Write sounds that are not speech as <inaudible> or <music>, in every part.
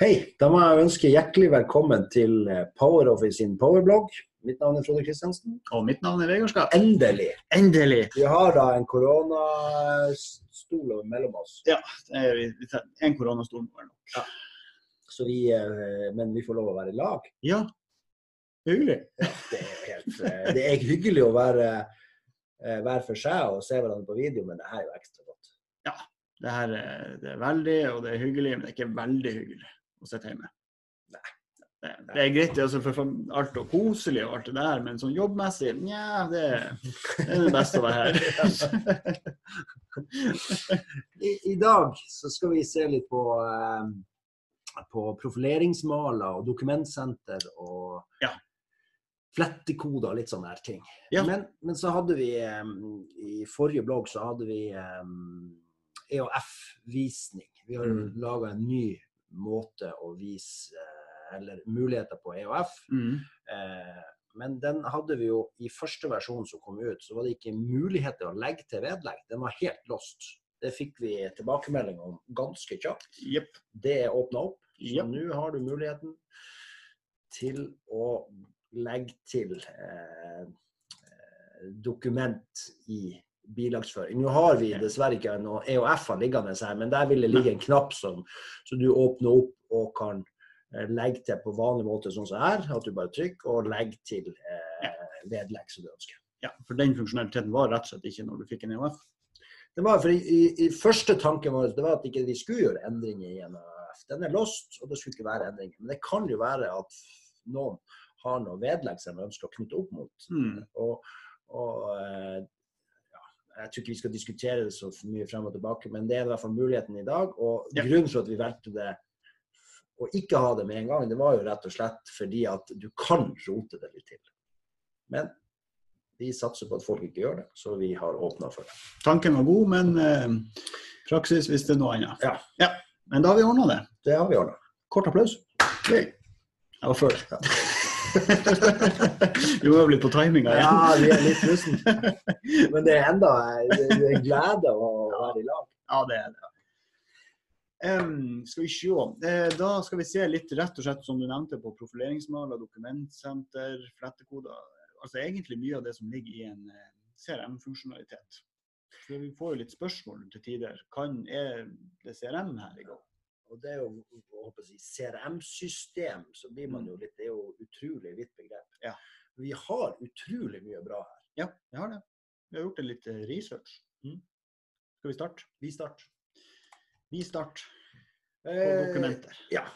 Hei, da må jeg ønske hjertelig velkommen til eh, Power Office sin powerblogg. Mitt navn er Frode Kristiansen. Og mitt navn er Vegard Skatt. Endelig! Endelig! Vi har da en koronastol mellom oss. Ja, det er vi- en koronastol må være nok. Ja. Så vi, eh, men vi får lov å være i lag. Ja, hyggelig. Det er, helt, eh, det er hyggelig å være hver for seg og se hverandre på video, men det her er jo ekstra godt. Det her er, det er veldig, og det er hyggelig, men det er ikke veldig hyggelig å sitte hjemme. Nei. Det, det er greit altså for alt og koselig og alt det der, men sånn jobbmessig, nja, det, det er det beste å være her. <laughs> I, I dag så skal vi se litt på, eh, på profileringsmaler og dokumentsenter og Ja. flettekoder og litt sånne her ting. Ja. Men, men så hadde vi eh, I forrige blogg så hadde vi eh, EOF-visning. Vi har Mm. laga en ny måte å vise eh, eller muligheter på EOF. Mm. Eh, men den hadde vi jo i første versjon som kom ut, så var det ikke mulighet til å legge til vedlegg. Den var helt lost. Det fikk vi tilbakemelding om ganske kjapt. Yep. Det er åpna opp. Så yep. nå har du muligheten til å legge til eh, eh, dokument i bilagsføring. Nå har vi dessverre ikke noe EOF-er liggende her, men der vil det ligge en knapp som som, du åpner opp og kan eh, legge til på vanlig måte, sånn som her. At du bare trykker og legger til eh, vedlegg som du ønsker. Ja, for den funksjonaliteten var rett og slett ikke når du fikk en EOF. Det var, for i, i, i første tanken vår det var at ikke vi skulle gjøre endringer i en EOF. Den er lost, og det skulle ikke være endringer. Men det kan jo være at noen har noe vedlegg som de ønsker å knytte opp mot. Mm. Og, og eh, Jeg tror ikke vi skal diskutere det så mye frem og tilbake, men det er i hvert fall muligheten i dag. Og Ja. grunnen for at vi valgte det å ikke ha det med en gang, det var jo rett og slett fordi at du kan rote det litt til. Men vi satser på at folk ikke gjør det, så vi har åpna for det. Tanken var god, men eh, praksis visste noe annet. Ja. Men da har vi ordna det. Det har vi ordna. Kort applaus. Jeg var før. <laughs> jo, har blitt på timinga igjen. Ja, vi er litt russen. Men det er enda det er glede å være i lag. Ja, det er det. Um, skal vi se. Eh, da skal vi se litt rett og slett, som du nevnte, på profileringsmaler, dokumentsenter, flettekoder. Altså egentlig mye av det som ligger i en eh, CRM-funksjonalitet. Vi får jo litt spørsmål til tider. Kan, er det CRM her i gang? Og det er jo si, CRM-system, så blir man jo litt Det er jo utrolig vidt begrep. Ja. Vi har utrolig mye bra her. Ja, vi har det. Vi har gjort en litt eh, research. Mm. Skal vi starte? Vi starter. Vi starter på Eh, dokumenter. Ja.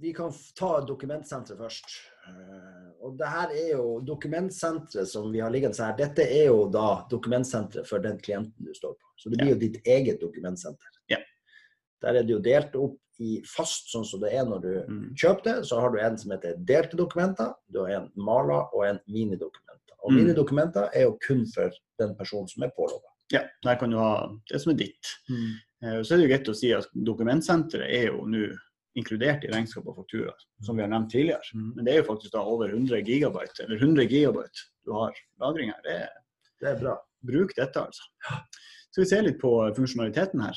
Vi kan ta dokumentsenteret først. Eh, Og det her er jo dokumentsenteret som vi har liggende her. Dette er jo da dokumentsenteret for den klienten du står på. Så det blir jo ditt eget dokumentsenter. Ja. Der er det jo delt opp i fast, sånn som det er når du Mm. kjøper det. Så har du en som heter delte dokumenter, du har en maler og en minidokumenter. Og Mm. minidokumenter er jo kun for den personen som er pålogga. Ja, der kan du ha det som er ditt. Mm. Så er det jo greit å si at dokumentsenteret er jo nå inkludert i regnskap og faktura, som vi har nevnt tidligere. Mm. Men det er jo faktisk da over 100 gigabyte, eller 100 gigabyte du har lagring her. Det Det er bra. bruk dette, altså. Skal vi se litt på funksjonaliteten her?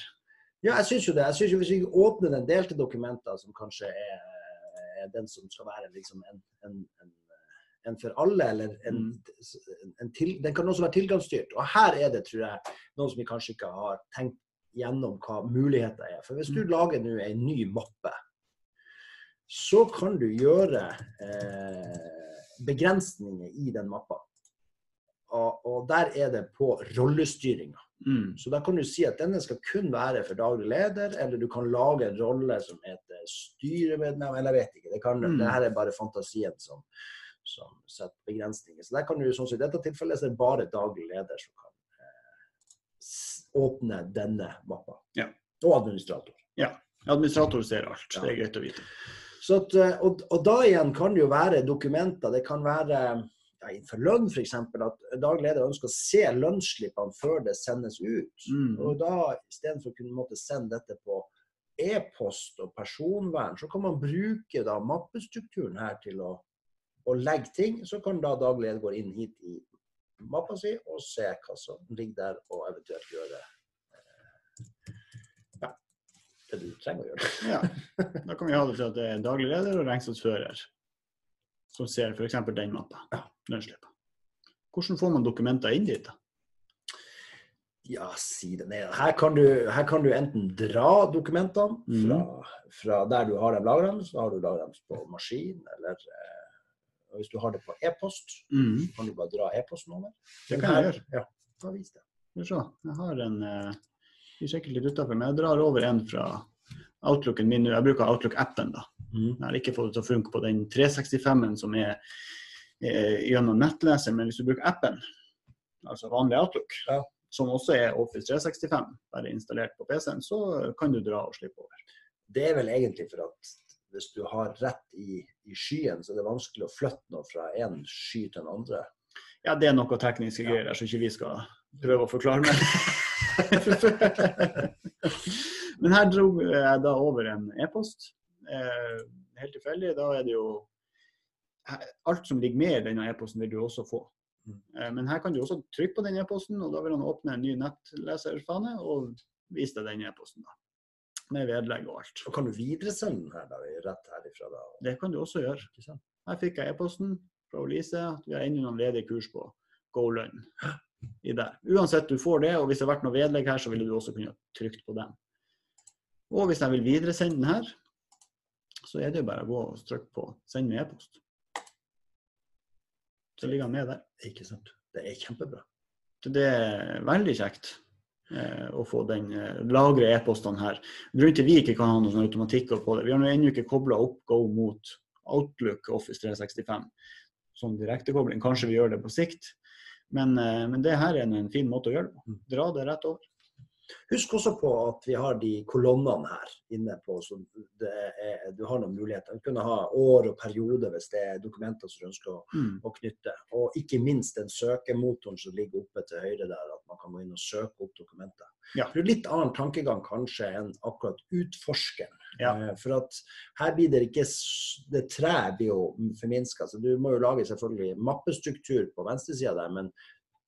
Ja, jeg syns jo det. Jeg synes jo Hvis vi åpner den delte dokumenter, som kanskje er, er den som skal være liksom en, en, en, en for alle, eller en, en til, Den kan også være tilgangsstyrt. Og her er det, tror jeg, noen som vi kanskje ikke har tenkt gjennom hva muligheter er. For hvis du lager nå en ny mappe, så kan du gjøre eh, begrensninger i den mappa. Og, og der er det på rollestyringa. Mm. Så da kan du si at denne skal kun være for daglig leder, eller du kan lage en rolle som heter styremedlem, eller jeg vet ikke. Det, kan, Mm. det her er bare fantasien som, som setter begrensninger. Så der kan du, sånn som I dette tilfellet så er det bare daglig leder som kan eh, åpne denne mappa. Ja. Og administrator. Ja. Administrator ser alt, Ja. det er greit å vite. Så at, eh, og, og da igjen kan det jo være dokumenter. Det kan være ja, innenfor lønn f.eks. at daglig leder ønsker å se lønnsslippene før det sendes ut. Mm. Og da istedenfor å kunne måtte sende dette på e-post og personvern, så kan man bruke da mappestrukturen her til å, å legge ting. Så kan da daglig leder gå inn hit i mappa si og se hva som ligger der, og eventuelt gjøre eh, ja, det du trenger å gjøre. <laughs> Ja. Da kan vi ha det til at det er daglig leder og regnskapsfører som ser f.eks. den mappa. Ja. Lønnsslipp. Hvordan får man dokumenter inn dit? da? Ja, si det Nei, Her kan du, her kan du enten dra dokumentene fra, fra, fra der du har dem lagrende, så har du lagra dem på maskin, eller eh, hvis du har det på e-post, så kan du bare dra e-posten over. Det kan jeg gjøre. Ja, da vis det. Skal vi se. Jeg har en eh, Vi sjekker litt utafor, men jeg drar over en fra Outlooken min. Jeg bruker Outlook-appen, da. Jeg har ikke fått det til å funke på den 365-en som er gjennom nettleser, men hvis du bruker appen, altså vanlig Outlook, Ja. som også er Office 365, bare installert på PC-en, så kan du dra og slippe over. Det er vel egentlig for at hvis du har rett i, i skyen, så er det vanskelig å flytte noe fra en sky til den andre. Ja, det er noe tekniske greier der, som ikke vi skal prøve å forklare mer. <laughs> Men her dro jeg da over en e-post. Eh, helt tilfeldig. Da er det jo Alt som ligger med i denne e-posten, vil du også få. Mm. Eh, men her kan du også trykke på den e-posten, og da vil han åpne en ny nettleserfane og vise deg den e-posten. da. Med vedlegg og alt. Og kan du videresende den her da, rett herifra? da? Det kan du også gjøre. Her fikk jeg e-posten fra Lise at vi har ennå noen ledige kurs på GoLun I der. Uansett, du får det, og hvis det har vært noe vedlegg her, så ville du også kunne trykt på den. Og hvis jeg vil videresende den her, så er det jo bare å gå og trykke på 'send med e-post'. Så ligger han med der. Ikke sant? Det er kjempebra. Så det er veldig kjekt eh, å få den eh, lagre e-postene her. Grunnen til vi ikke kan ha noen sånn automatikk på det, vi har nå ennå ikke kobla opp Go mot Outlook Office 365 som direktekobling. Kanskje vi gjør det på sikt, men, eh, men det her er en fin måte å gjøre det på. Dra det rett over. Husk også på at vi har de kolonnene her inne på, så det er, du har noen muligheter. Du kan ha år og periode hvis det er dokumenter som du ønsker å, Mm. å knytte. Og ikke minst den søkemotoren som ligger oppe til høyre der, at man kan gå inn og søke opp dokumenter. Ja. Det er litt annen tankegang kanskje enn akkurat utforskeren. Ja. Eh, For at her blir det ikke Det treet blir jo forminska. Så du må jo lage selvfølgelig mappestruktur på venstresida der, men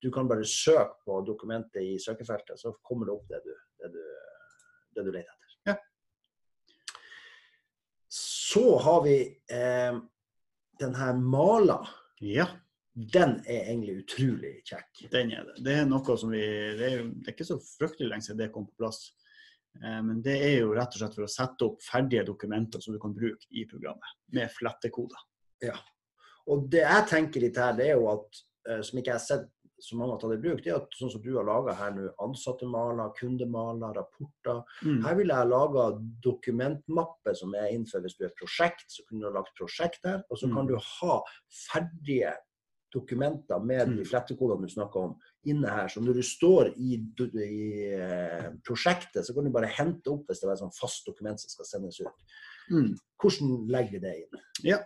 du kan bare søke på dokumentet i søkefeltet, så kommer det opp det du, det du, det du leter etter. Ja. Så har vi eh, den her mala. Ja, Den er egentlig utrolig kjekk. den er det. Det er noe som vi Det er, jo, det er ikke så fryktelig lenge siden det kom på plass. Eh, Men det er jo rett og slett for å sette opp ferdige dokumenter som du kan bruke i programmet, med flettekoder. Og det jeg tenker litt her, det er jo at, eh, som ikke jeg har sett så mange har tatt i bruk, det er at sånn som du har laga her nå, ansattemaler, kundemaler, rapporter. Mm. Her ville jeg laga dokumentmappe som er innenfor hvis du er et prosjekt, så kunne du ha lagt prosjekt der. Og så kan Mm. du ha ferdige dokumenter med de Mm. flettekodene du snakker om, inne her. Så når du står i, i eh, prosjektet, så kan du bare hente opp hvis det er et sånn fast dokument som skal sendes ut. Mm. Hvordan legger vi det inn?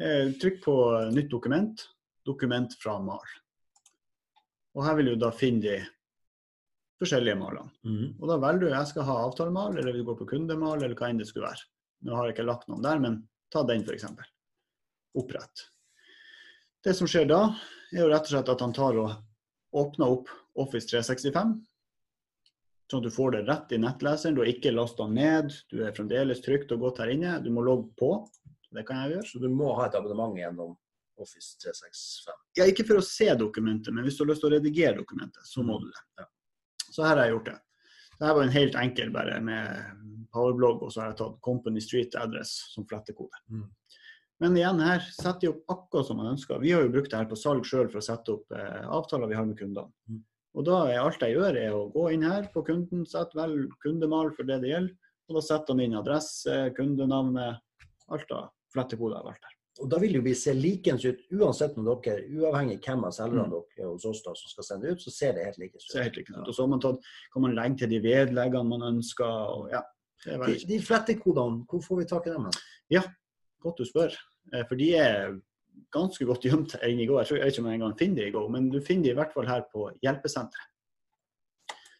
Eh, Trykk på nytt dokument, dokument fra MAL. Og her vil du da finne de forskjellige malene. Og da velger du jeg skal ha avtalemal, eller vil du gå på kundemal, eller hva enn det skulle være. Nå har jeg ikke lagt noen der, men ta den f.eks. Opprett. Det som skjer da, er jo rett og slett at han tar og åpner opp Office 365. Sånn at du får det rett i nettleseren. Du har ikke lasta ned. Du er fremdeles trygt og godt her inne. Du må logge på. Det kan jeg gjøre. Så du må ha et abonnement gjennom Office 365. Ja, ikke for å se dokumentet, men hvis du har lyst til å redigere dokumentet, så må du det. Ja. Så her har jeg gjort det. Dette var en helt enkel bare med powerblogg, og så har jeg tatt Company Street Address som flettekode. Mm. Men igjen her setter jeg opp akkurat som man ønsker. Vi har jo brukt det her på salg sjøl for å sette opp eh, avtaler vi har med kundene. Mm. Og da er alt jeg gjør, er å gå inn her på kunden, sette vel kundemal for det det gjelder, og da setter han inn adresse, kundenavnet, alt av flettekoder jeg har valgt her. Og da vil jo vi se likens ut uansett om dere, uavhengig hvem av selgerne Mm. dere hos oss da, som skal sende ut, så ser det helt likens ut. helt likens ut. Og så har man tatt, kan man legge til de vedleggene man ønsker. og ja, De, de flettekodene, hvor får vi tak i dem? Ja, godt du spør. Eh, For de er ganske godt gjemt her inne i går. Jeg tror jeg vet ikke om jeg engang finner de i går, men du finner de i hvert fall her på hjelpesenteret.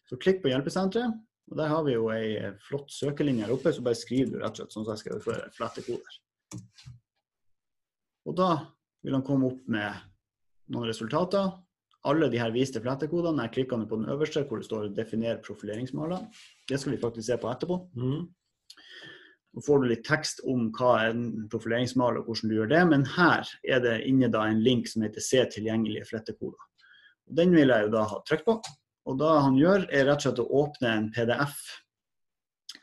Så klikk på hjelpesenteret, og der har vi jo ei flott søkelinje her oppe, så bare skriver du rett og slett sånn som jeg skrev før, flettekoder. Og da vil han komme opp med noen resultater. Alle de her viste flettekodene. Jeg klikker på den øverste hvor det står 'definer profileringsmaler'. Det skal vi faktisk se på etterpå. Mm. Så får du litt tekst om hva er en profileringsmal og hvordan du gjør det, men her er det inne da en link som heter 'Se tilgjengelige flettekoder'. Den vil jeg jo da ha trykt på. Og da han gjør, er rett og slett å åpne en PDF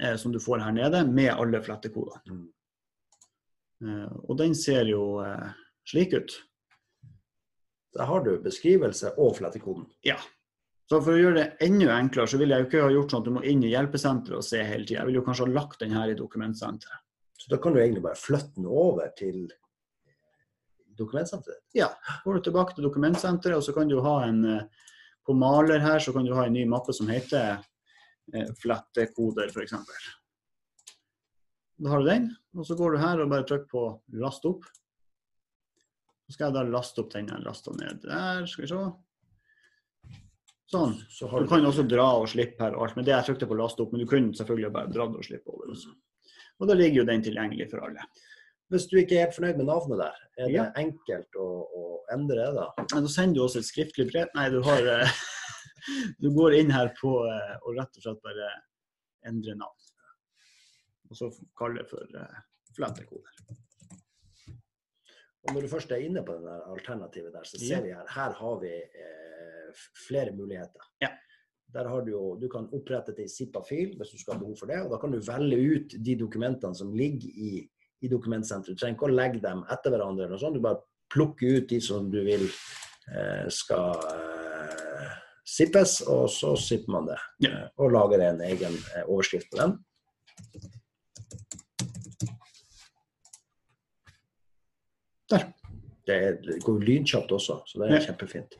eh, som du får her nede, med alle flettekoder. Mm. Eh, og den ser jo eh, slik ut. Der har du beskrivelse og flettekoden. Ja. Så for å gjøre det enda enklere, så vil jeg jo ikke ha gjort sånn at du må inn i hjelpesenteret og se hele tida. Jeg vil jo kanskje ha lagt den her i dokumentsenteret. Så da kan du egentlig bare flytte den over til dokumentsenteret. Ja. Går du tilbake til dokumentsenteret, og så kan du ha en eh, På maler her så kan du ha en ny mappe som heter flettekoder, f.eks. Da har du den, og så går du her og bare trykker på 'last opp'. Så skal jeg da laste opp den jeg lasta ned der. Skal vi se. Sånn. Så Du kan også dra og slippe her og alt, men det jeg trykte på last opp. Men du kunne selvfølgelig bare dratt og slippe over også. Og da ligger jo den tilgjengelig for alle. Hvis du ikke er helt fornøyd med navnet der, er det Ja. enkelt å, å endre det da? Ja, da sender du også et skriftlig brev. Nei, du har eh, <laughs> Du går inn her på eh, og rett og slett bare endre navn. Og så kalle det for eh, flettekoder. Og når du først er inne på der alternativet der, så ser vi her her har vi eh, flere muligheter. Ja. Der har du jo, du kan opprette det i Zippa-fil hvis du skal ha behov for det, og da kan du velge ut de dokumentene som ligger i, i dokumentsenteret. Du trenger ikke å legge dem etter hverandre, eller noe sånt. du bare plukker ut de som du vil eh, skal eh, zippes, og så zipper man det. Ja. Eh, og lager en egen eh, overskrift på den. Der. Det, er, det går lynkjapt også, så det er Ja. kjempefint.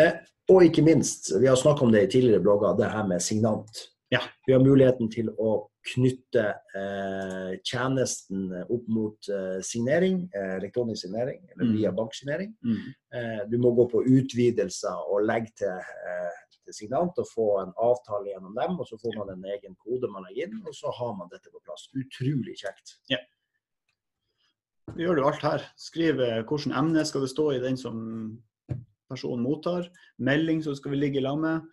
Eh, og ikke minst, vi har snakket om det i tidligere blogger, det her med signant. Ja. Vi har muligheten til å knytte eh, tjenesten opp mot eh, signering, eh, elektronisk signering, eller Mm. via banksignering. Mm. Eh, du må gå på utvidelser og legge til, eh, til signant og få en avtale gjennom dem, og så får man en egen kode man legger inn, og så har man dette på plass. Utrolig kjekt. Vi gjør jo alt her. Skriv eh, hvilket emne skal det stå i den som personen mottar. Melding som skal vi ligge i lag med.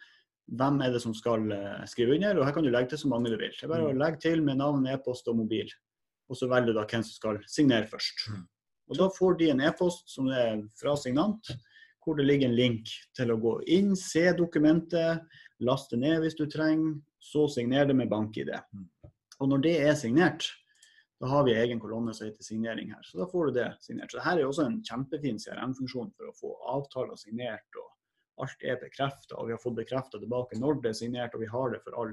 Hvem er det som skal eh, skrive under? Og her kan du legge til så mange du vil. Det er bare å legge til med navn, e-post og mobil. Og så velger du da hvem som skal signere først. Mm. Og da får de en e-post som er fra signant, hvor det ligger en link til å gå inn, se dokumentet, laste ned hvis du trenger, så signere det med bank-ID. Og når det er signert, da har vi egen kolonne som heter signering her. Så da får du det signert. Så dette er også en kjempefin CRM-funksjon for å få avtaler signert. og Alt er bekrefta, og vi har fått bekrefta tilbake når det er signert, og vi har det for all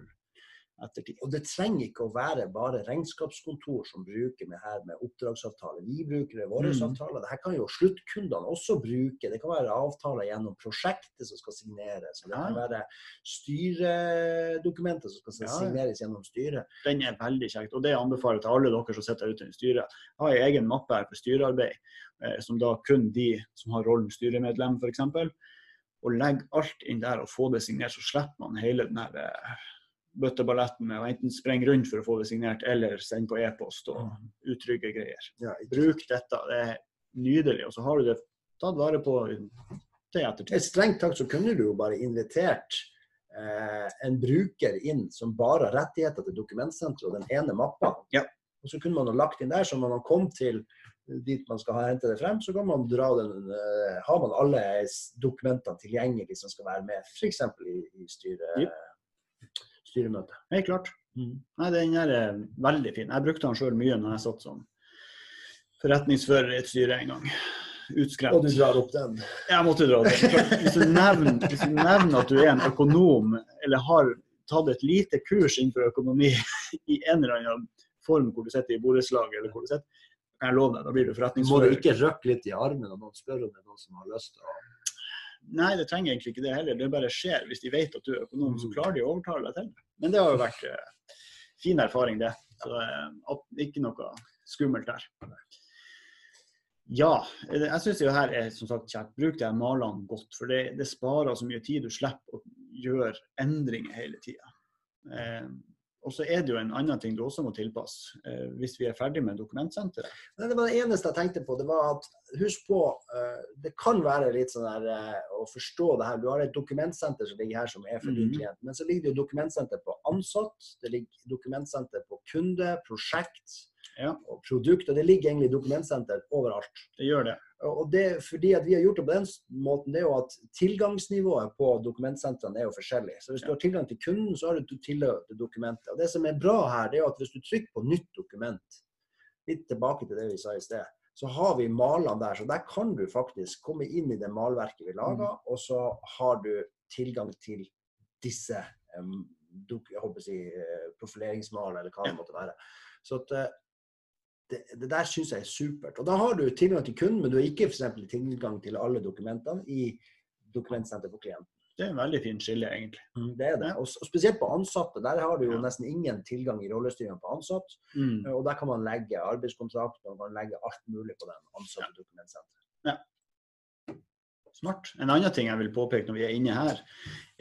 ettertid. Og det trenger ikke å være bare regnskapskontor som bruker det her med oppdragsavtale. Vi bruker det i våre Mm. avtaler. Dette kan jo sluttkundene også bruke. Det kan være avtaler gjennom prosjektet som skal signeres. Det kan være styredokumenter som skal signeres gjennom styret. Den er veldig kjekt, og det anbefaler jeg til alle dere som sitter ute i styret. Jeg har en egen mappe her for styrearbeid, eh, som da kun de som har rollen styremedlem f.eks. Og legg alt inn der og få det signert, så slipper man hele den her eh, bøtteballetten med å enten sprenge rundt for å få det signert, eller sende på e-post og utrygge greier. Ja, Bruk dette, det er nydelig. Og så har du det tatt vare på til ettertid. Strengt tatt så kunne du jo bare invitert eh, en bruker inn som bare har rettigheter til dokumentsenteret og den ene mappa. Ja. Og så kunne man ha lagt inn der, så når man kom til dit man skal ha hente det frem, så kan man dra den, uh, har man alle dokumentene tilgjengelig som skal være med, f.eks. i, i styret. Jep. Styremøtet. Helt klart. Nei, den her er veldig fin. Jeg brukte den sjøl mye når jeg satt som forretningsfører i et styre en gang. Utskremt. Og du drar opp den. Jeg måtte dra den. Hvis du, nevner, hvis du nevner at du er en økonom, eller har tatt et lite kurs innenfor økonomi i en eller annen form hvor du sitter i borettslag, eller hvor du sitter, kan jeg love deg, da blir du forretningsfører. Må du ikke røkke litt i armen og noen spør om det er noen som har lyst til å Nei, det trenger egentlig ikke det heller. Det bare skjer. Hvis de vet at du er økonom, så Mm. klarer de å overtale deg til det. Men det har jo vært eh, fin erfaring, det. Så eh, ikke noe skummelt der. Ja, eh, jeg syns jo her er som sagt kjært. Bruk de malene godt, for det, det sparer så mye tid. Du slipper å gjøre endringer hele tida. Eh, og så er det jo en annen ting du også må tilpasse eh, hvis vi er ferdig med dokumentsenteret. Det var det eneste jeg tenkte på. Det var at husk på, eh, det kan være litt sånn der eh, å forstå det her. Du har et dokumentsenter som ligger her som er for din Mhm. klient, men så ligger det jo dokumentsenter på ansatt, det ligger dokumentsenter på kunde, prosjekt Ja. og produkt. Og det ligger egentlig dokumentsenter overalt. Det gjør det. Og det fordi at vi har gjort det på den måten, det er jo at tilgangsnivået på dokumentsentrene er jo forskjellig. Så hvis du har tilgang til kunden, så har du tilgang til dokumentet. Og det som er bra her, det er jo at hvis du trykker på nytt dokument, litt tilbake til det vi sa i sted, så har vi malene der. Så der kan du faktisk komme inn i det malverket vi laga, og så har du tilgang til disse um, jeg håper å si, profileringsmalene, eller hva det måtte være. Så at, eh, det, det der syns jeg er supert. Og da har du tilgang til kunden, men du har ikke eksempel tilgang til alle dokumentene i dokumentsenter for klienten. Det er en veldig fin skille, egentlig. Det er det. Og, og spesielt på ansatte. Der har du jo Ja. nesten ingen tilgang i rollestyringa på ansatt. Mm. Og der kan man legge arbeidskontrakt man kan legge alt mulig på den ansatte dokumentsenteret. Smart. En annen ting jeg vil påpeke når vi er inne her,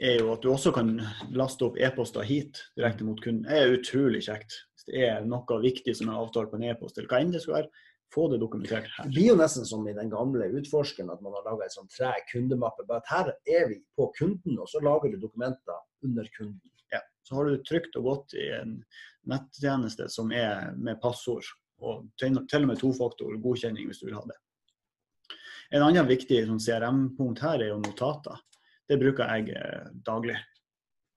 er jo at du også kan laste opp e-poster hit direkte mot kunden. Det er utrolig kjekt. Er noe viktig som er avtalt på en e-post, eller hva enn det skal være, få det dokumentert her. Det blir jo nesten som i den gamle utforskeren, at man har laga en sånn tre kundemappe. Bare at her er vi på kunden, og så lager du dokumenter under kunden. Ja. Så har du trygt og godt i en nettjeneste som er med passord, og til og med tofaktor godkjenning hvis du vil ha det. En annen viktig sånn CRM-punkt her er jo notater. Det bruker jeg daglig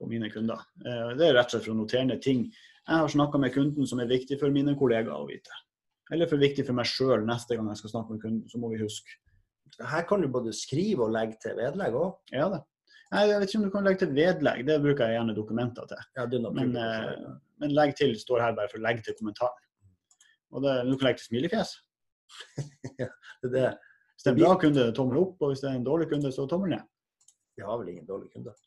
på mine kunder. Eh, det er rett og slett for å notere ned ting jeg har snakka med kunden som er viktig for mine kollegaer å vite. Eller for viktig for meg sjøl neste gang jeg skal snakke med kunden, så må vi huske. Her kan du både skrive og legge til vedlegg òg. Ja det. Nei, Jeg vet ikke om du kan legge til vedlegg, det bruker jeg gjerne dokumenter til. Ja, det Men, eh, men legg til står her bare for å legge til kommentaren. Og det, du kan legge til smilefjes. <laughs> det er det. Hvis det er en bra kunde, tommel opp, og hvis det er en dårlig kunde, så tommel ned. Vi har vel ingen dårlige kunder.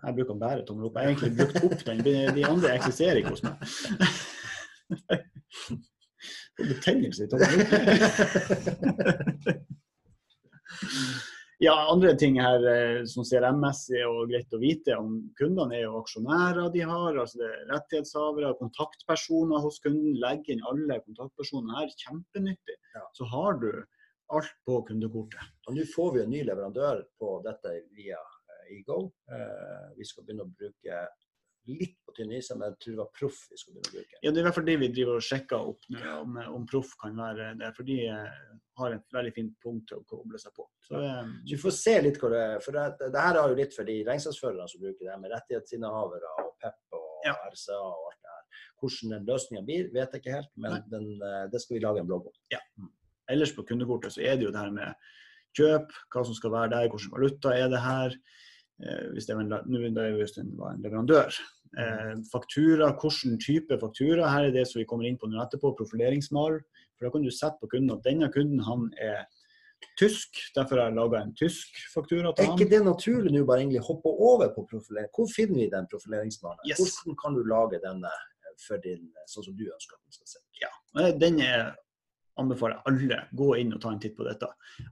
Jeg bruker bare tommel opp. Jeg har egentlig brukt opp den. De andre eksisterer ikke hos meg. <laughs> Betennelse i tommel opp. <laughs> Ja, andre ting her eh, som CRM-messig og greit å vite om kundene, er jo aksjonærer de har. altså det er Rettighetshavere, kontaktpersoner hos kunden. Legg inn alle kontaktpersonene her. Kjempenyttig. Ja. Så har du alt på kundekortet. Og nå får vi en ny leverandør på dette via eh, Ego. Eh, vi skal begynne å bruke litt på tynn is, men jeg tror det var proff vi skal begynne å bruke. Ja, Det er i hvert fall det vi driver og sjekker opp nå, om, om proff kan være der. For de eh, har et veldig fint punkt til å koble seg på. Så, ja. Så vi får se litt hvor det er. For det, det her er jo litt for de regnskapsførerne som bruker det med rettighetsinnehavere og PEP og Ja. RCA og alt det her. Hvordan den løsninga blir, vet jeg ikke helt, men den, eh, det skal vi lage en blogg om. Ja. ellers på kundekortet så er det jo det her med kjøp, hva som skal være der, hvilken valuta er det her. Eh, hvis det var en, var en leverandør. Eh, faktura, hvilken type faktura. Her er det som vi kommer inn på nå etterpå, profileringsmal. For da kan du sette på kunden at denne kunden han er tysk, derfor har jeg laga en tysk faktura Er ikke det naturlig nå bare egentlig hoppe over på profilering? Hvor finner vi den profileringsmalen? Yes. Hvordan kan du lage denne for din, sånn som du ønsker at den skal se ut? Ja, Den er, anbefaler alle gå inn og ta en titt på dette.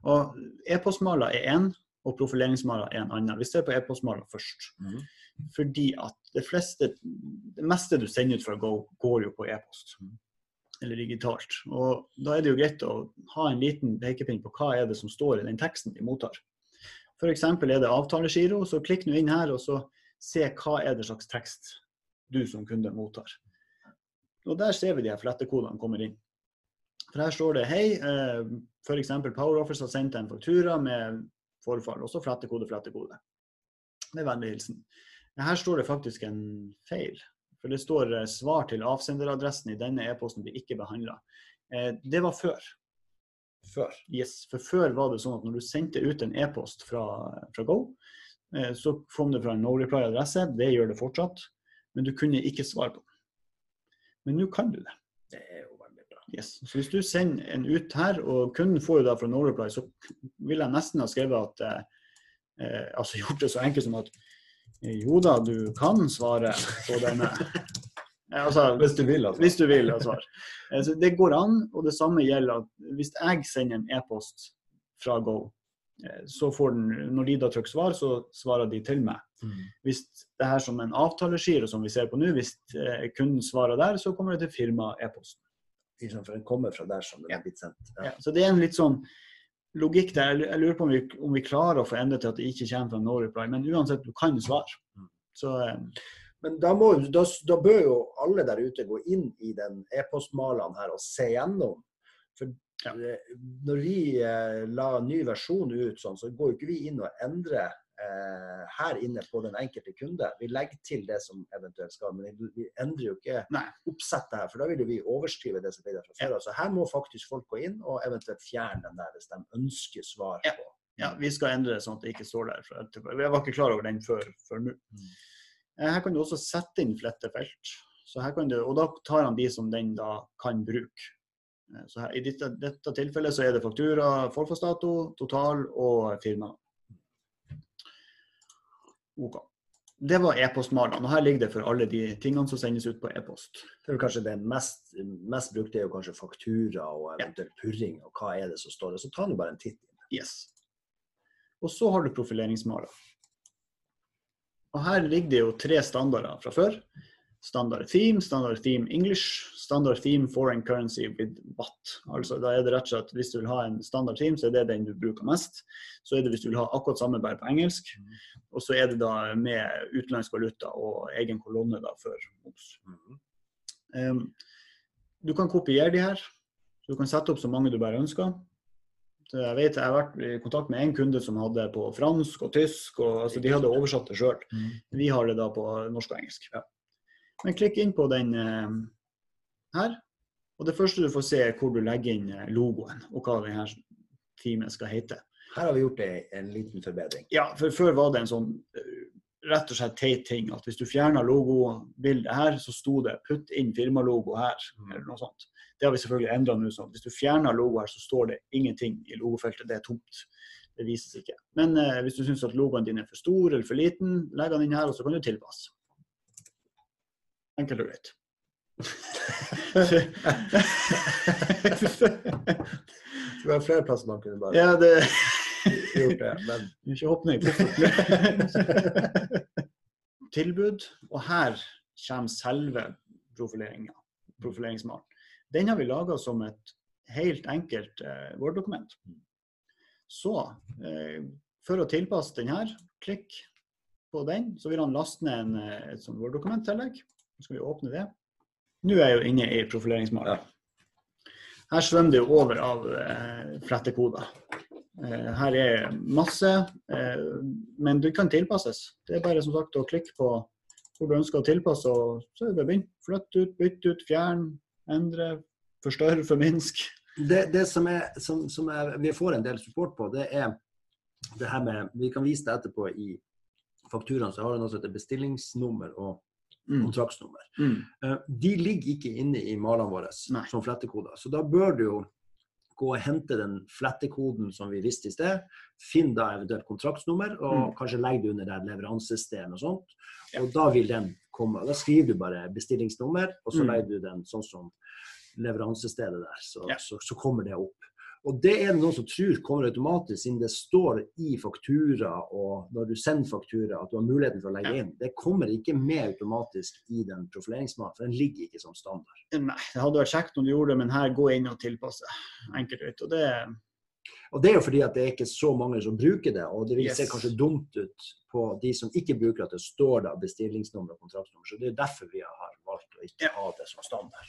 Og E-postmaler er én, og profileringsmaler er en annen. Vi ser på e-postmaler først. Mm. Fordi at det fleste, det meste du sender ut fra Go, går jo på e-post. Eller digitalt. Og da er det jo greit å ha en liten pekepinn på hva er det som står i den teksten de mottar. F.eks. er det avtalegiro, så klikk nå inn her og så se hva er det slags tekst du som kunde mottar. Og der ser vi de her flettekodene kommer inn. For her står det hei, eh, f.eks. PowerOffice har sendt en faktura med forfall, også flettekode, flettekode. Med vennlig hilsen. Her står det faktisk en feil. For det står eh, svar til avsenderadressen i denne e-posten blir ikke behandla. Eh, det var før. Før. Yes, for før var det sånn at når du sendte ut en e-post fra, fra Go, eh, så kom det fra en no reply-adresse. Det gjør det fortsatt. Men du kunne ikke svare på den. Men nå kan du det. Det er jo. Yes. Så hvis du sender en ut her, og kunden får jo da fra no så vil jeg nesten ha skrevet at eh, eh, Altså <laughs> gjort det så enkelt som at eh, jo da, du kan svare på denne. <laughs> Eh, altså, Hvis du vil, altså. hvis du vil altså. Så det går an, og det samme gjelder at hvis jeg sender en e-post fra Go, så får den, når de da trykker svar, så svarer de til meg. Mm. Hvis det her som en avtalegiro som vi ser på nå, hvis kunden svarer der, så kommer det til firma-e-posten. Liksom, For den kommer fra der som den er blitt sendt. Ja, så det er en litt sånn logikk der. Jeg lurer på om vi, om vi klarer å få endre til at det ikke kommer fra no reply, men uansett, du kan svare. Mm. Så eh, Men da, må, da, da bør jo alle der ute gå inn i den e-postmalen her og se gjennom. For Ja. eh, når vi eh, la ny versjon ut sånn, så går jo ikke vi inn og endrer eh, her inne på den enkelte kunde. Vi legger til det som eventuelt skal, men vi- endrer jo ikke Nei. oppsettet her, for da vil jo vi overskrive det som ble der fra før. Ja. Så her må faktisk folk gå inn og eventuelt fjerne den der hvis de ønsker svar på. Ja, vi skal endre det sånn at det ikke står der. For jeg var ikke klar over den før, før nå. Mm. Eh, Her kan du også sette inn flettefelt. Så her kan du, og da tar han de som den da kan bruke. Eh, Så her, I dette, dette tilfellet så er det faktura, forfallsdato, total og firma. OK. Det var e-postmalene. og Her ligger det for alle de tingene som sendes ut på e-post. Det er kanskje det mest, mest brukte er jo kanskje faktura og eventuelt purring, og hva er det som står der. Så ta nå bare en titt. Yes. Og så har du profileringsmaler. Og her ligger det jo tre standarder fra før. Standard theme, standard theme English, standard theme foreign currency with what. Altså da er det rett og slett Hvis du vil ha en standard theme, så er det den du bruker mest. Så er det hvis du vil ha akkurat samme bare på engelsk. Og så er det da med utenlandsk valuta og egen kolonne da før moms. Um, du kan kopiere de her. Du kan sette opp så mange du bare ønsker. Så jeg vet jeg har vært i kontakt med en kunde som hadde på fransk og tysk. og altså, De hadde oversatt det sjøl. Vi har det da på norsk og engelsk. Men klikk inn på den eh, her. Og det første du får se, er hvor du legger inn eh, logoen, og hva denne teamet skal hete. Her har vi gjort en, en liten forbedring. Ja, for før var det en sånn eh, rett og slett teit ting at hvis du fjerna logobildet her, så sto det 'putt inn firmalogo her', eller noe sånt. Det har vi selvfølgelig endra nå. sånn. Hvis du fjerner logo her, så står det ingenting i logofeltet. Det er tomt. Det vises ikke. Men eh, hvis du syns at logoen din er for stor eller for liten, legg den inn her, og så kan du tilpasse. Enkelt og greit. <laughs> Det var flere plasser man kunne bare ja, det gjort det. Men Ikke hopp ned. <laughs> Tilbud. Og her kommer selve profileringa. Profileringsmalen. Den har vi laga som et helt enkelt eh, Word-dokument. Så eh, for å tilpasse den her, klikk på den, så vil han laste ned en, eh, et Word-dokumenttillegg. Nå skal vi åpne det. Nå er jeg jo inne i profileringsmalen. Her svømmer det jo over av eh, flettekoder. Eh, her er masse, eh, men det kan tilpasses. Det er bare som sagt å klikke på hvor du ønsker å tilpasse, og så er det bare å. Flytt ut, bytt ut, fjern, endre, forstørre, forminsk. det, det som, er, som, som er, vi får en del support på, det er det her med Vi kan vise det etterpå i fakturaen, så har noe som heter bestillingsnummer og. Kontraktsnummer. Mm. Eh, De ligger ikke inne i malene våre Nei. som flettekoder. Så da bør du jo gå og hente den flettekoden som vi visste i sted. Finn da eventuelt kontraktsnummer, og Mm. kanskje legg det under der leveransested og sånt. Ja. Og da vil den komme. Da skriver du bare bestillingsnummer, og så Mm. legger du den sånn som leveransestedet der. Så, Ja. så, så kommer det opp. Og det er det noen som tror kommer automatisk, siden det står i faktura og når du sender faktura at du har muligheten for å legge Ja. inn. Det kommer ikke med automatisk i den profileringsmannen, for den ligger ikke som standard. Nei, det hadde vært kjekt om du gjorde det, men her gå inn og tilpasse. Enkelt ut. Og det Og det er jo fordi at det er ikke så mange som bruker det, og det vil se Yes. kanskje dumt ut på de som ikke bruker at det står da bestillingsnummer og kontraktsnummer. Så det er derfor vi har valgt å ikke ha det som standard.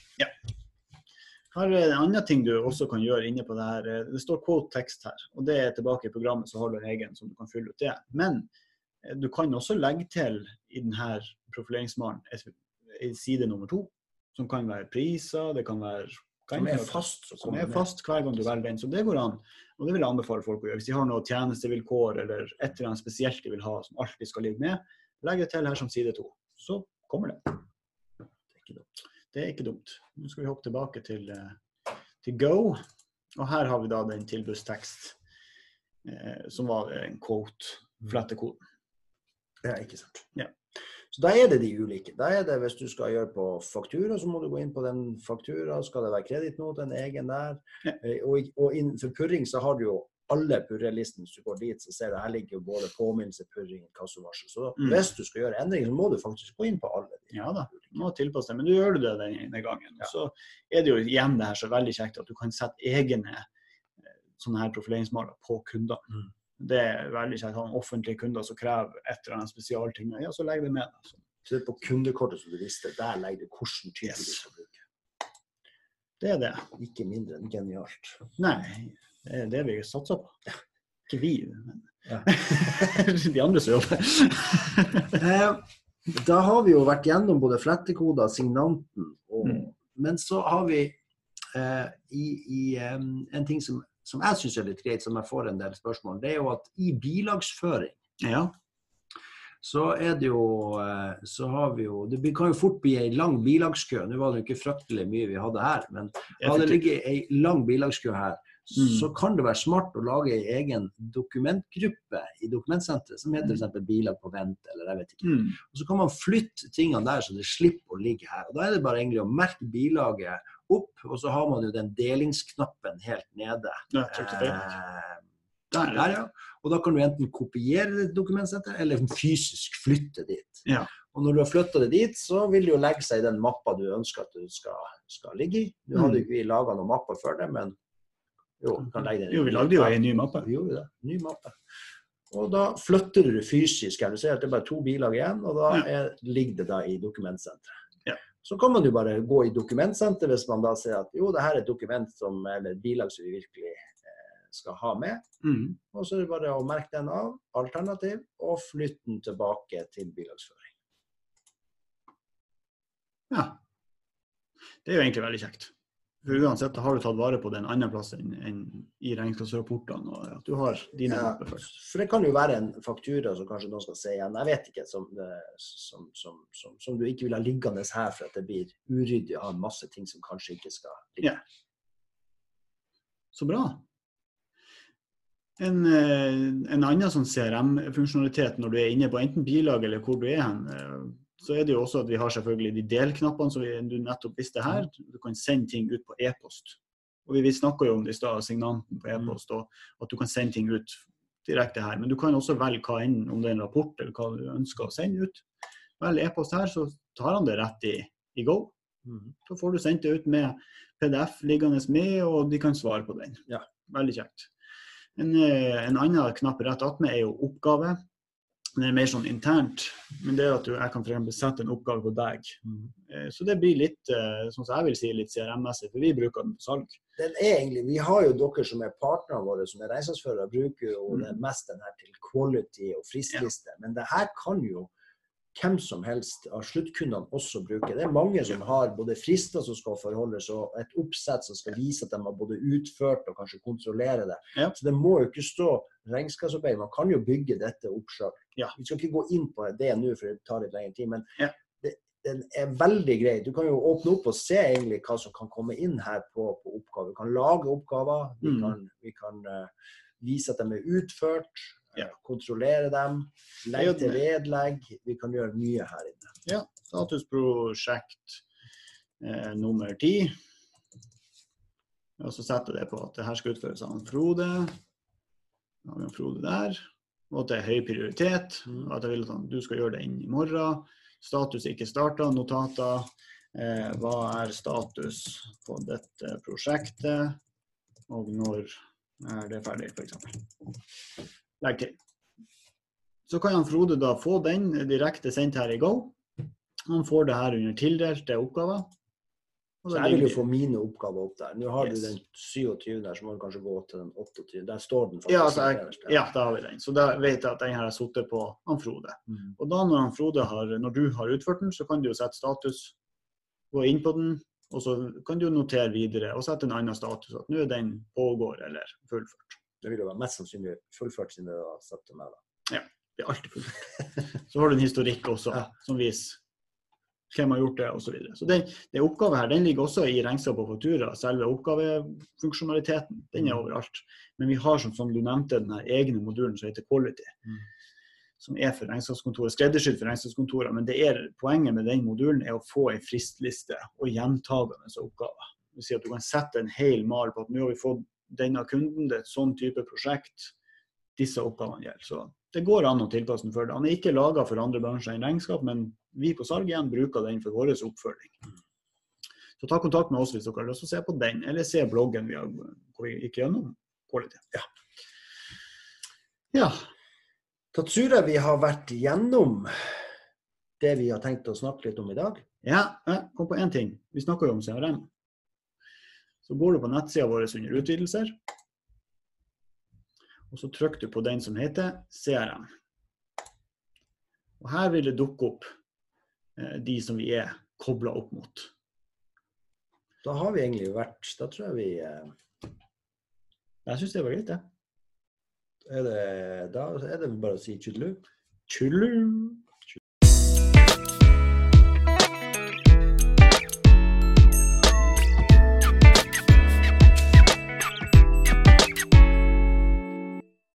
Her er det en annen ting du også kan gjøre inne på det her. Det står quote tekst her, og det er tilbake i programmet, så har du en egen som du kan fylle ut det. Men eh, du kan også legge til i denne profileringsmalen en side nummer to, som kan være priser, det kan være Som er fast. som er fast hver gang du velger den. Så det går an. Og det vil jeg anbefale folk å gjøre. Hvis de har noen tjenestevilkår eller et eller annet spesielt de vil ha som alltid skal ligge med, legg det til her som side to. Så kommer det. Det er ikke dumt. Nå skal vi hoppe tilbake til, eh, til Go. Og her har vi da den tilbudstekst eh, som var en quote, flettekoden. Ja, ikke sant. Ja. Så da er det de ulike. Da er det Hvis du skal gjøre på faktura, så må du gå inn på den faktura. Skal det være kredittnote, en egen der? Ja. Eh, Og, og innenfor purring så har du jo alle purrelistene. Hvis du går dit, så ser du her ligger både påminnelse, purring, inkassovarsel. Så Mm. hvis du skal gjøre endringer, så må du faktisk gå inn på alle. de Ja da, du må tilpasse deg, men du gjør det den ene gangen. Ja. Så er det jo igjen det her så veldig kjekt at du kan sette egne eh, sånne her profileringsmåler på kunder. Mm. Det er veldig kjekt. Ha offentlige kunder som krever et eller annet spesialting. Ja, så legg det med. deg. Så Så det er på kundekortet som du visste, der legger du hvilken type Yes. du skal bruke. Det er det. Ikke mindre enn genialt. Nei, det er det vi satser på. Ikke vi, men Ja. <laughs> de andre som jobber. Eh, da har vi jo vært gjennom både flettekoder, signanten og Mm. Men så har vi eh, i, i um, en ting som, som jeg syns er litt greit, som jeg får en del spørsmål, det er jo at i bilagsføring Ja. så er det jo eh, Så har vi jo Det kan jo fort bli ei lang bilagskø. Nå var det jo ikke fryktelig mye vi hadde her, men hadde det ligget ei lang bilagskø her, Mm. så kan det være smart å lage ei egen dokumentgruppe i dokumentsenteret som heter f.eks. bilag på vent, eller jeg vet ikke. Mm. Og Så kan man flytte tingene der, så det slipper å ligge her. Og Da er det bare egentlig å merke bilaget opp, og så har man jo den delingsknappen helt nede. Ja. Eh, Der, der, ja. Og da kan du enten kopiere det dokumentsettet, eller fysisk flytte dit. Ja. Og når du har flytta det dit, så vil det jo legge seg i den mappa du ønsker at du skal, skal ligge i. Nå Mm. hadde jo ikke vi laga noen mapper før det, men jo, kan legge den. Jo, vi lagde jo ei ny mappe. Vi gjorde det. Ny mappe. Og da flytter du fysisk. Du ser at det er bare to bilag igjen, og da er, ligger det da i dokumentsenteret. Ja. Så kan man jo bare gå i dokumentsenteret hvis man da ser at jo, det her er et dokument som, eller et bilag som vi virkelig eh, skal ha med. Mm. Og så er det bare å merke den av, alternativ, og flytte den tilbake til bilagsføring. Ja. Det er jo egentlig veldig kjekt. For uansett har du tatt vare på det en annen plass enn, enn i regnskapsrapportene. og at du har dine Ja, først. for det kan jo være en faktura som kanskje noen skal se igjen, jeg vet ikke, som, som, som, som, som du ikke vil ha liggende her for at det blir uryddig av masse ting som kanskje ikke skal ligge. Ja. Så bra. En, eh, en annen sånn CRM-funksjonalitet når du er inne på enten bilag eller hvor du er hen, eh, så er det jo også at vi har selvfølgelig de delknappene som vi, du nettopp visste her. Du kan sende ting ut på e-post. Og Vi, vi snakka jo om det i stad, signanten på e-post, og at du kan sende ting ut direkte her. Men du kan også velge hva enn, om det er en rapport eller hva du ønsker å sende ut. Velg e-post her, så tar han det rett i, i Go. Mhm. Så får du sendt det ut med PDF liggende med, og de kan svare på den. Ja. Veldig kjekt. En, eh, en annen knapp rett attmed er jo oppgave. Den er mer sånn internt, men det er at du, jeg kan eksempel sette en oppgave på deg. Eh, Så det blir litt, eh, sånn som jeg vil si, litt CRM-messig, for vi bruker den på salg. Den er egentlig, Vi har jo dere som er partnerne våre, som er regnskapsførere, bruker jo Mm. det mest den her til quality og fristliste. Men det her kan jo hvem som helst av sluttkundene også bruke. Det er mange som har både frister som skal forholdes, og et oppsett som skal vise at de har både utført og kanskje kontrollere det. Ja. Så det må jo ikke stå regnskapsarbeid. Man kan jo bygge dette opp sjøl. Ja. Vi skal ikke gå inn på det nå, for det tar litt lengre tid. men Ja. det, den er veldig grei. Du kan jo åpne opp og se egentlig hva som kan komme inn her på, på oppgaver. Vi kan lage oppgaver. Vi Mm. kan, vi kan uh, vise at de er utført. Ja. eh, Kontrollere dem. Legge til vedlegg. Vi kan gjøre mye her inne. Statusprosjekt eh, nummer ti. Og så setter jeg det på at det her skal utføres av Frode. Da har vi Frode der. Og at det er høy prioritet. Og at jeg vil at du skal gjøre det innen i morgen. Status ikke starta. Notater. Eh, hva er status på dette prosjektet? Og når er det ferdig, f.eks. Legg til. Så kan han Frode da få den direkte sendt her i Go. Han får det her under tildelte oppgaver. Så jeg vil jo få mine oppgaver opp der. Nå har Yes. du den 27 der, så må du kanskje gå til den 28. Der står den faktisk. ja, jeg, ja, da har vi den. Så da vet jeg at den her har sittet på han Frode. Mm. Og da når, han Frode har, når du har utført den, så kan du jo sette status, gå inn på den, og så kan du notere videre og sette en annen status. At nå er den pågår eller fullført. Det vil jo mest sannsynlig fullført siden det var satt til meg. da. Ja, Det er alltid fullført. <laughs> Så har du en historikk også Ja. som viser hvem har gjort det osv. Så, videre. så den, den oppgaven her den ligger også i regnskap og faktura. Selve oppgavefunksjonaliteten den er Mm. overalt. Men vi har som, som du nevnte, den egne modulen som heter Quality. Mm. Som er for regnskapskontoret, skreddersydd for regnskapskontoret. Men det er, poenget med den modulen er å få en fristliste og gjentagende oppgaver. Det vil si at du kan sette en hel mal på at nå har vi fått denne kunden, det er et sånn type prosjekt. Disse oppgavene gjelder. Så det går an å tilpasse den for det. Han er ikke laga for andre bransjer enn regnskap, men vi på salg igjen bruker den for vår oppfølging. Så ta kontakt med oss hvis dere har lyst til å se på den, eller se bloggen vi har, hvor vi gikk gjennom quality. Ja. ja. Da tror jeg vi har vært gjennom det vi har tenkt å snakke litt om i dag? Ja, jeg kom på én ting. Vi snakker jo om CRM. Så går du på nettsida vår under utvidelser. Og så trykker du på den som heter CRM. Og her vil det dukke opp eh, de som vi er kobla opp mot. Da har vi egentlig vært Da tror jeg vi eh, Jeg syns det var greit, det. er det, Da er det bare å si tjudelu. Tjullu!